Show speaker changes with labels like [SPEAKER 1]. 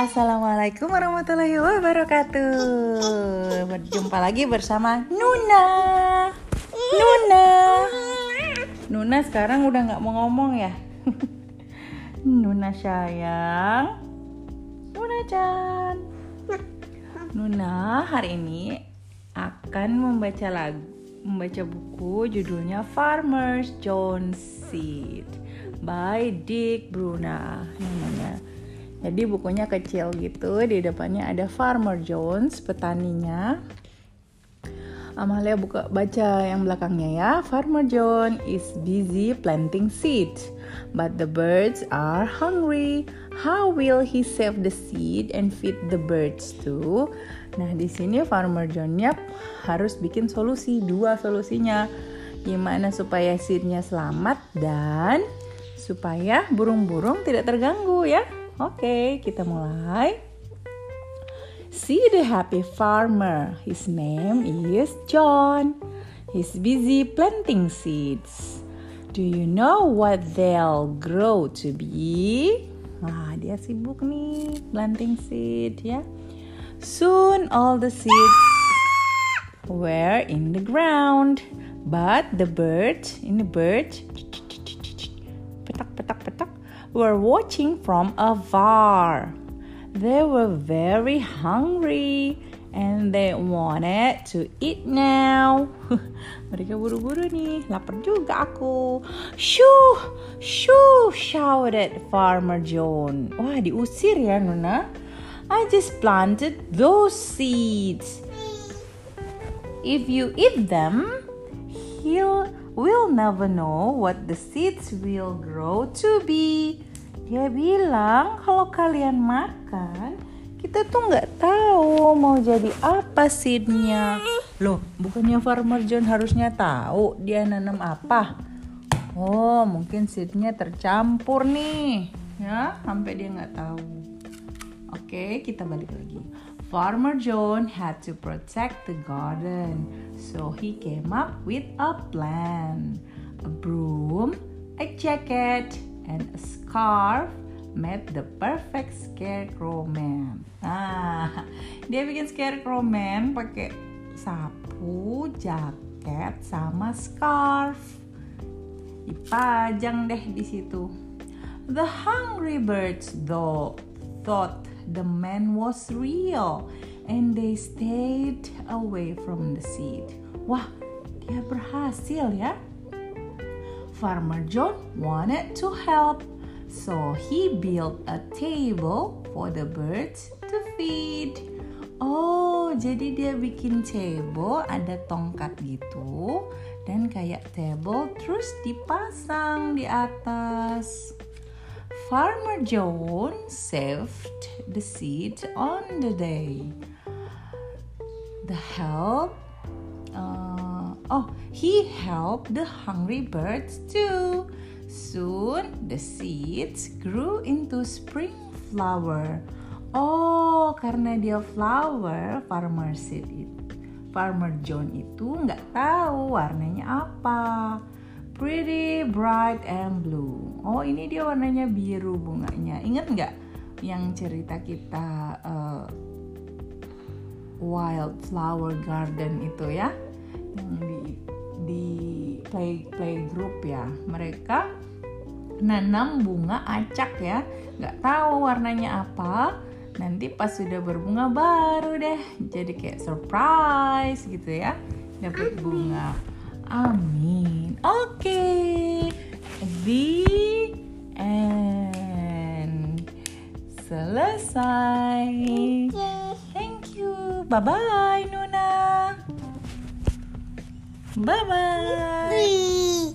[SPEAKER 1] Assalamualaikum warahmatullahi wabarakatuh. Berjumpa lagi bersama Nuna. Nuna. Nuna sekarang udah gak mau ngomong ya? Nuna sayang. Nuna Chan. Nuna hari ini akan membaca lagu membaca buku judulnya Farmer's John Seed by Dick Bruna. namanya jadi bukunya kecil gitu, di depannya ada Farmer Jones, petaninya. Amalia buka baca yang belakangnya ya. Farmer John is busy planting seeds, but the birds are hungry. How will he save the seed and feed the birds too? Nah, di sini Farmer John yap harus bikin solusi, dua solusinya. Gimana supaya seednya selamat dan supaya burung-burung tidak terganggu ya. Oke, kita mulai. See the happy farmer. His name is John. He's busy planting seeds. Do you know what they'll grow to be? Nah, dia sibuk nih planting seed ya. Soon all the seeds were in the ground, but the bird, bird, petak petak petak were watching from afar. They were very hungry and they wanted to eat now. Mereka buru-buru nih, lapar juga aku. Shoo, shoo, shouted Farmer John. Wah, diusir ya, Nuna. I just planted those seeds. If you eat them, he'll we'll never know what the seeds will grow to be. Dia bilang kalau kalian makan, kita tuh nggak tahu mau jadi apa seednya. Loh, bukannya Farmer John harusnya tahu dia nanam apa? Oh, mungkin seednya tercampur nih, ya, sampai dia nggak tahu. Oke, kita balik lagi. Farmer John had to protect the garden, so he came up with a plan. A broom, a jacket, and a scarf made the perfect scarecrow man. Nah, dia bikin scarecrow man pakai sapu, jaket, sama scarf. Dipajang deh di situ. The hungry birds though thought the man was real and they stayed away from the seed. Wah, dia berhasil ya. Farmer John wanted to help, so he built a table for the birds to feed. Oh, jadi dia bikin table, ada tongkat gitu, dan kayak table terus dipasang di atas. Farmer John saved the seed on the day. The help, uh, oh, he helped the hungry birds too. Soon the seeds grew into spring flower. Oh, karena dia flower, farmer seed itu, farmer John itu nggak tahu warnanya apa pretty bright and blue. Oh ini dia warnanya biru bunganya. Ingat nggak yang cerita kita uh, wildflower garden itu ya, yang di di play play group ya. Mereka nanam bunga acak ya, nggak tahu warnanya apa. Nanti pas sudah berbunga baru deh, jadi kayak surprise gitu ya, dapat bunga. Amin. Oke. Okay. The end. Selesai. Thank you. Bye bye, Nuna. Bye bye.